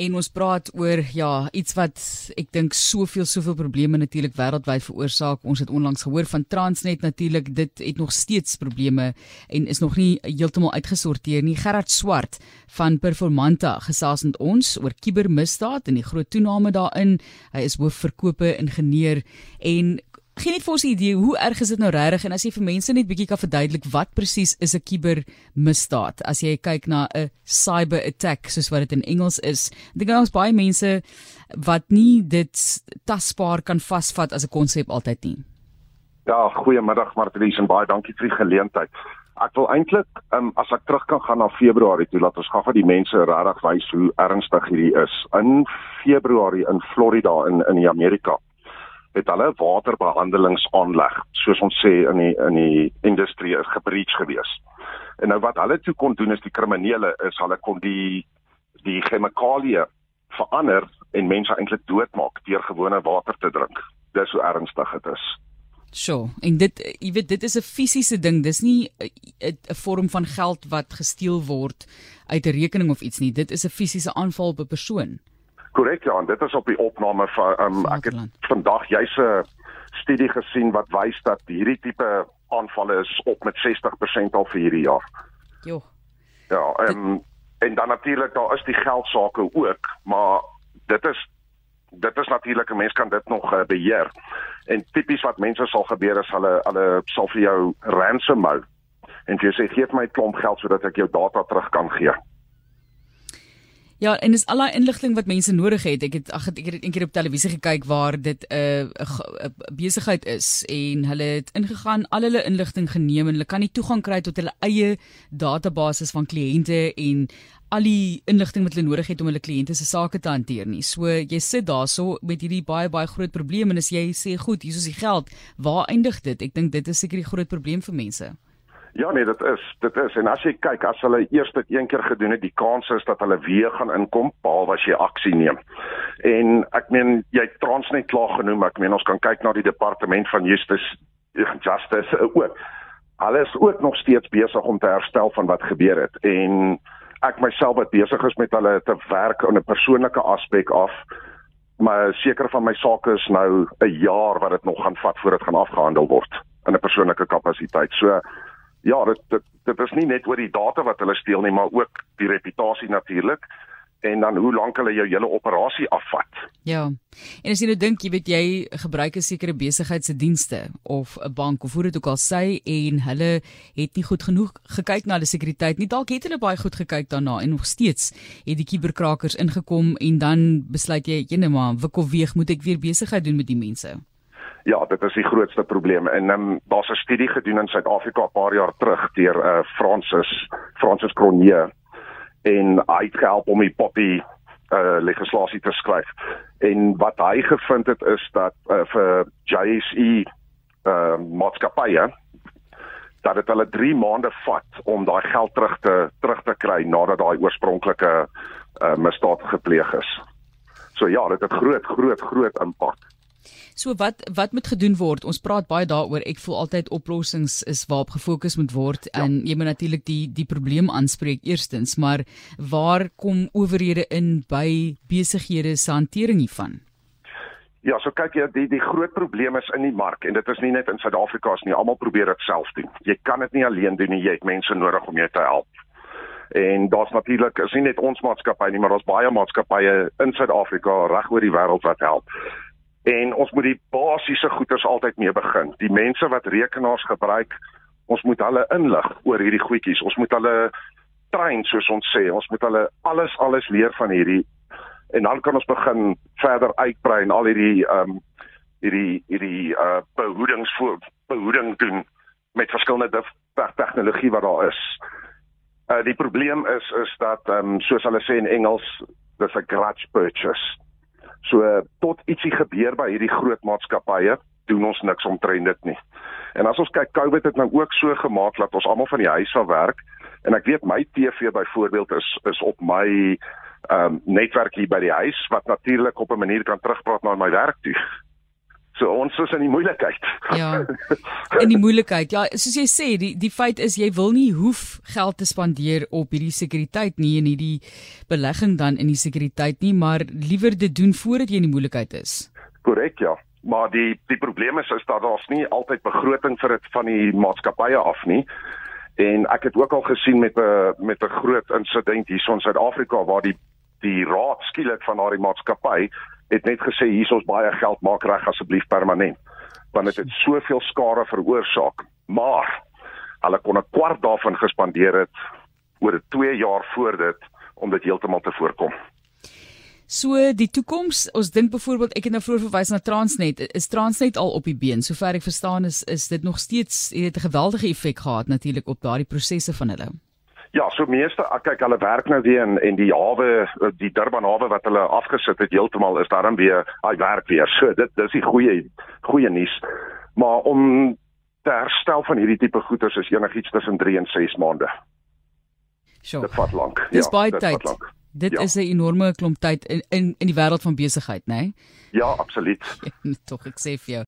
En ons praat oor ja, iets wat ek dink soveel soveel probleme natuurlik wêreldwyd veroorsaak. Ons het onlangs gehoor van Transnet natuurlik, dit het nog steeds probleme en is nog nie heeltemal uitgesorteer nie. Gerard Swart van Performanta gesels met ons oor kubermisdaad en die groot toename daarin. Hy is hoofverkope ingenieur en Geen net vir ons idee hoe erg is dit nou regtig en as jy vir mense net bietjie kan verduidelik wat presies is 'n kubermisdaad as jy kyk na 'n cyber attack soos wat dit in Engels is. Ek dink daar's baie mense wat nie dit tasbaar kan vasvat as 'n konsep altyd nie. Ja, goeiemiddag Martelies en baie dankie vir die geleentheid. Ek wil eintlik um, as ek terug kan gaan na Februarie toe laat ons gou vir die mense regtig wys hoe ernstig hierdie is. In Februarie in Florida in in Amerika het hulle waterbehandelingsaanleg soos ons sê in die in die industrie is gebreach gewees. En nou wat hulle toe kon doen is die kriminele is hulle kon die die chemikalieë verander en mense eintlik doodmaak deur gewone water te drink. Dis hoe ernstig dit is. So, en dit jy weet dit is 'n fisiese ding. Dis nie 'n vorm van geld wat gesteel word uit 'n rekening of iets nie. Dit is 'n fisiese aanval op 'n persoon. Korrek ja, dit is op die opname van um, ek het vandag jy's 'n studie gesien wat wys dat hierdie tipe aanvalle is op met 60% al vir hierdie jaar. Jo. Ja, um, en dan natuurlik daar is die geldsaake ook, maar dit is dit is natuurlik 'n mens kan dit nog uh, beheer. En tipies wat mense sal gebeur is hulle hulle sal vir jou ransom hou en jy sê gee my 'n klomp geld sodat ek jou data terug kan gee. Ja, en dis al daai inligting wat mense nodig het. Ek het ag ek het eendag op televisie gekyk waar dit 'n uh, 'n besigheid is en hulle het ingegaan, al hulle inligting geneem en hulle kan nie toegang kry tot hulle eie database van kliënte en al die inligting wat hulle nodig het om hulle kliënte se sake te hanteer nie. So jy sit daarso met hierdie baie baie groot probleem en as jy sê goed, hier is die geld, waar eindig dit? Ek dink dit is seker die groot probleem vir mense. Ja nee, dit is, dit is en as jy kyk as hulle eers dit een keer gedoen het, die kans is dat hulle weer gaan inkom behalwe as jy aksie neem. En ek meen jy Transnet klaar genoem, ek meen ons kan kyk na die departement van Justice Justice ook. Hulle is ook nog steeds besig om te herstel van wat gebeur het en ek myself wat besig is met hulle te werk in 'n persoonlike aspek af maar seker van my sake is nou 'n jaar wat dit nog gaan vat voordat dit gaan afgehandel word in 'n persoonlike kapasiteit. So ja, dit dit dit is nie net oor die data wat hulle steel nie, maar ook die reputasie natuurlik en dan hoe lank hulle jou hele operasie afvat. Ja. En as jy nou dink, jy weet jy gebruik 'n sekere besigheid se dienste of 'n bank of hoe dit ook al sê en hulle het nie goed genoeg gekyk na die sekuriteit nie. Dalk het hulle baie goed gekyk daarna en nog steeds het die kuberkrakers ingekom en dan besluit jy, net maar, wikkel weeg moet ek weer besigheid doen met die mense. Ja, dit is die grootste probleem en um, daar's 'n studie gedoen in Suid-Afrika 'n paar jaar terug deur uh, Francis Francis Cronje en hy het gehelp om die poppy uh, legislasie te skryf. En wat hy gevind het is dat uh, vir JSE uh, maatskappye dat dit hulle 3 maande vat om daai geld terug te terug te kry nadat daai oorspronklike uh, misdaad gepleeg is. So ja, dit het groot groot groot impak. So wat wat moet gedoen word? Ons praat baie daaroor. Ek voel altyd oplossings is waarop gefokus moet word ja. en jy moet natuurlik die die probleem aanspreek eerstens, maar waar kom owerhede in by besighede se hantering hiervan? Ja, so kyk jy die die groot probleem is in die mark en dit is nie net in Suid-Afrika nie. Almal probeer dit self doen. Jy kan dit nie alleen doen nie. Jy het mense nodig om jou te help. En daar's natuurlik is nie net ons maatskappy nie, maar daar's baie maatskappye in Suid-Afrika reg oor die wêreld wat help. En ons moet die basiese goeders altyd mee begin. Die mense wat rekenaars gebruik, ons moet hulle inlig oor hierdie goedjies. Ons moet hulle train soos ons sê. Ons moet hulle alles alles leer van hierdie en dan kan ons begin verder uitbrei en al hierdie ehm um, hierdie hierdie uh behoedings voor behoeding doen met verskillende tegnologie wat daar is. Uh die probleem is is dat ehm um, soos hulle sê in Engels, dis 'n grudge purchase. So tot ietsie gebeur by hierdie groot maatskappye, doen ons niks omtrent dit nie. En as ons kyk, COVID het nou ook so gemaak dat ons almal van die huis af werk en ek weet my TV byvoorbeeld is is op my ehm um, netwerk hier by die huis wat natuurlik op 'n manier kan terugpraat na my werk toe. So ons is in die moeilikheid. Ja. In die moeilikheid. Ja, soos jy sê, die die feit is jy wil nie hoef geld te spandeer op hierdie sekuriteit nie en hierdie belegging dan in die sekuriteit nie, maar liewer dit doen voordat jy in die moeilikheid is. Korrek, ja. Maar die die probleem is is dat daar's nie altyd begroting vir dit van die maatskappye af nie. En ek het ook al gesien met 'n met 'n groot insident hier in Suid-Afrika waar die die raad skielik van daardie maatskappy het net gesê hier is ons baie geld maak reg asseblief permanent want dit het, het soveel skade veroorsaak maar hulle kon 'n kwart daarvan gespandeer het oor 'n 2 jaar voor dit om dit heeltemal te voorkom So die toekoms, ons dink byvoorbeeld ek het nou vroeër verwys na Transnet. Is Transnet al op die been? Sover ek verstaan is is dit nog steeds het 'n geweldige effek gehad natuurlik op daardie prosesse van hulle. Ja, so meeste kyk hulle werk nou weer in en die hawe die Durban hawe wat hulle afgesit het heeltemal is daarom weer hy werk weer. So dit dis die goeie goeie nuus. Maar om te herstel van hierdie tipe goederes is enigiets tussen 3 en 6 maande. Sure. Dit vat lank. Dis ja, baie tyd. Dit ja. is 'n enorme klomp tyd in in in die wêreld van besigheid, né? Nee? Ja, absoluut. Tog ek sê vir jou